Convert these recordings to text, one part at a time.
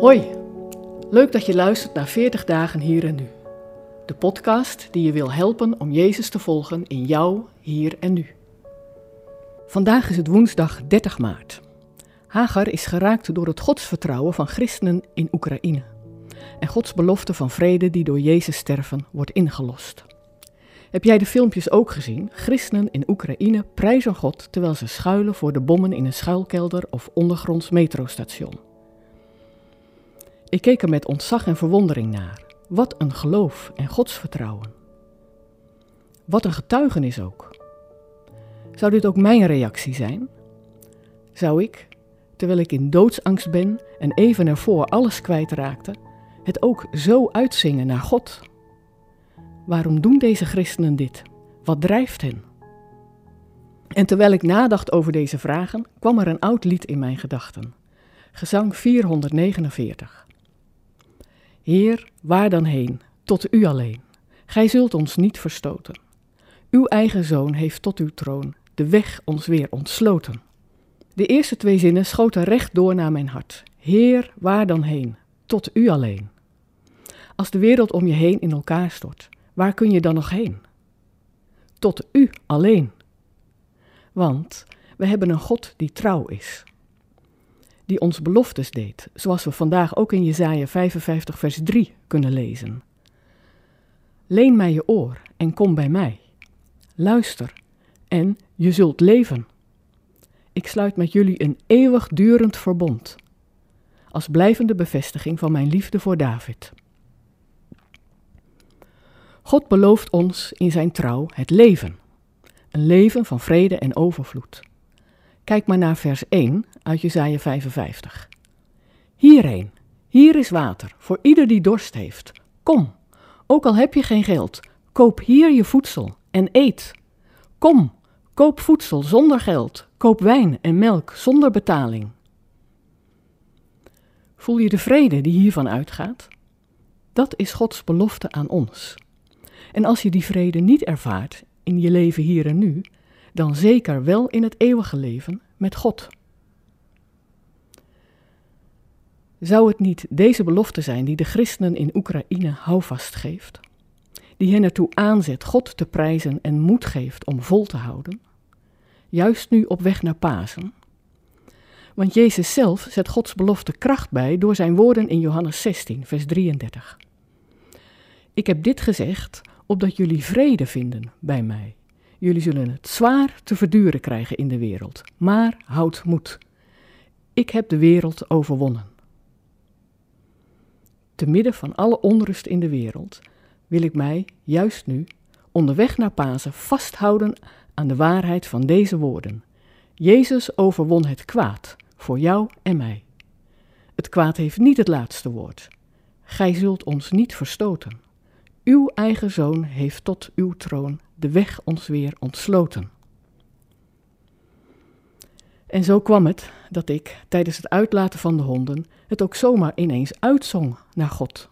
Hoi, leuk dat je luistert naar 40 dagen hier en nu. De podcast die je wil helpen om Jezus te volgen in jou, hier en nu. Vandaag is het woensdag 30 maart. Hagar is geraakt door het godsvertrouwen van christenen in Oekraïne en Gods belofte van vrede die door Jezus sterven wordt ingelost. Heb jij de filmpjes ook gezien? Christenen in Oekraïne prijzen God terwijl ze schuilen voor de bommen in een schuilkelder of ondergronds metrostation. Ik keek er met ontzag en verwondering naar. Wat een geloof en godsvertrouwen. Wat een getuigenis ook. Zou dit ook mijn reactie zijn? Zou ik, terwijl ik in doodsangst ben en even ervoor alles kwijtraakte, het ook zo uitzingen naar God? Waarom doen deze christenen dit? Wat drijft hen? En terwijl ik nadacht over deze vragen, kwam er een oud lied in mijn gedachten. Gezang 449. Heer, waar dan heen, tot u alleen. Gij zult ons niet verstoten. Uw eigen zoon heeft tot uw troon de weg ons weer ontsloten. De eerste twee zinnen schoten recht door naar mijn hart. Heer, waar dan heen, tot u alleen. Als de wereld om je heen in elkaar stort, waar kun je dan nog heen? Tot u alleen. Want we hebben een God die trouw is die ons beloftes deed, zoals we vandaag ook in Jesaja 55 vers 3 kunnen lezen. Leen mij je oor en kom bij mij. Luister en je zult leven. Ik sluit met jullie een eeuwigdurend verbond, als blijvende bevestiging van mijn liefde voor David. God belooft ons in zijn trouw het leven, een leven van vrede en overvloed. Kijk maar naar vers 1 uit Jesaja 55. Hierheen, hier is water voor ieder die dorst heeft. Kom, ook al heb je geen geld, koop hier je voedsel en eet. Kom, koop voedsel zonder geld, koop wijn en melk zonder betaling. Voel je de vrede die hiervan uitgaat? Dat is Gods belofte aan ons. En als je die vrede niet ervaart in je leven hier en nu, dan zeker wel in het eeuwige leven met God. Zou het niet deze belofte zijn die de christenen in Oekraïne houvast geeft? Die hen ertoe aanzet God te prijzen en moed geeft om vol te houden? Juist nu op weg naar Pasen. Want Jezus zelf zet Gods belofte kracht bij door zijn woorden in Johannes 16, vers 33. Ik heb dit gezegd, opdat jullie vrede vinden bij mij. Jullie zullen het zwaar te verduren krijgen in de wereld, maar houd moed. Ik heb de wereld overwonnen. Te midden van alle onrust in de wereld wil ik mij, juist nu, onderweg naar Pasen vasthouden aan de waarheid van deze woorden. Jezus overwon het kwaad voor jou en mij. Het kwaad heeft niet het laatste woord. Gij zult ons niet verstoten. Uw eigen zoon heeft tot uw troon de weg ons weer ontsloten. En zo kwam het dat ik tijdens het uitlaten van de honden het ook zomaar ineens uitzong naar God.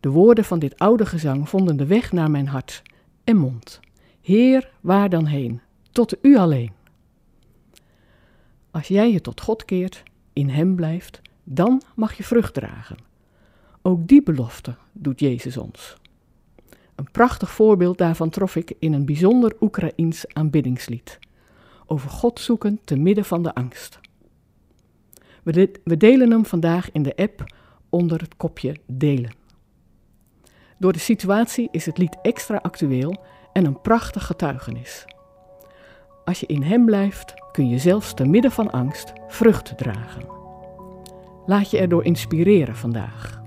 De woorden van dit oude gezang vonden de weg naar mijn hart en mond. Heer, waar dan heen? Tot u alleen. Als jij je tot God keert, in Hem blijft, dan mag je vrucht dragen. Ook die belofte doet Jezus ons. Een prachtig voorbeeld daarvan trof ik in een bijzonder Oekraïens aanbiddingslied. Over God zoeken te midden van de angst. We, delen hem vandaag in de app onder het kopje delen. Door de situatie is het lied extra actueel en een prachtig getuigenis. Als je in hem blijft, kun je zelfs te midden van angst vrucht dragen. Laat je erdoor inspireren vandaag.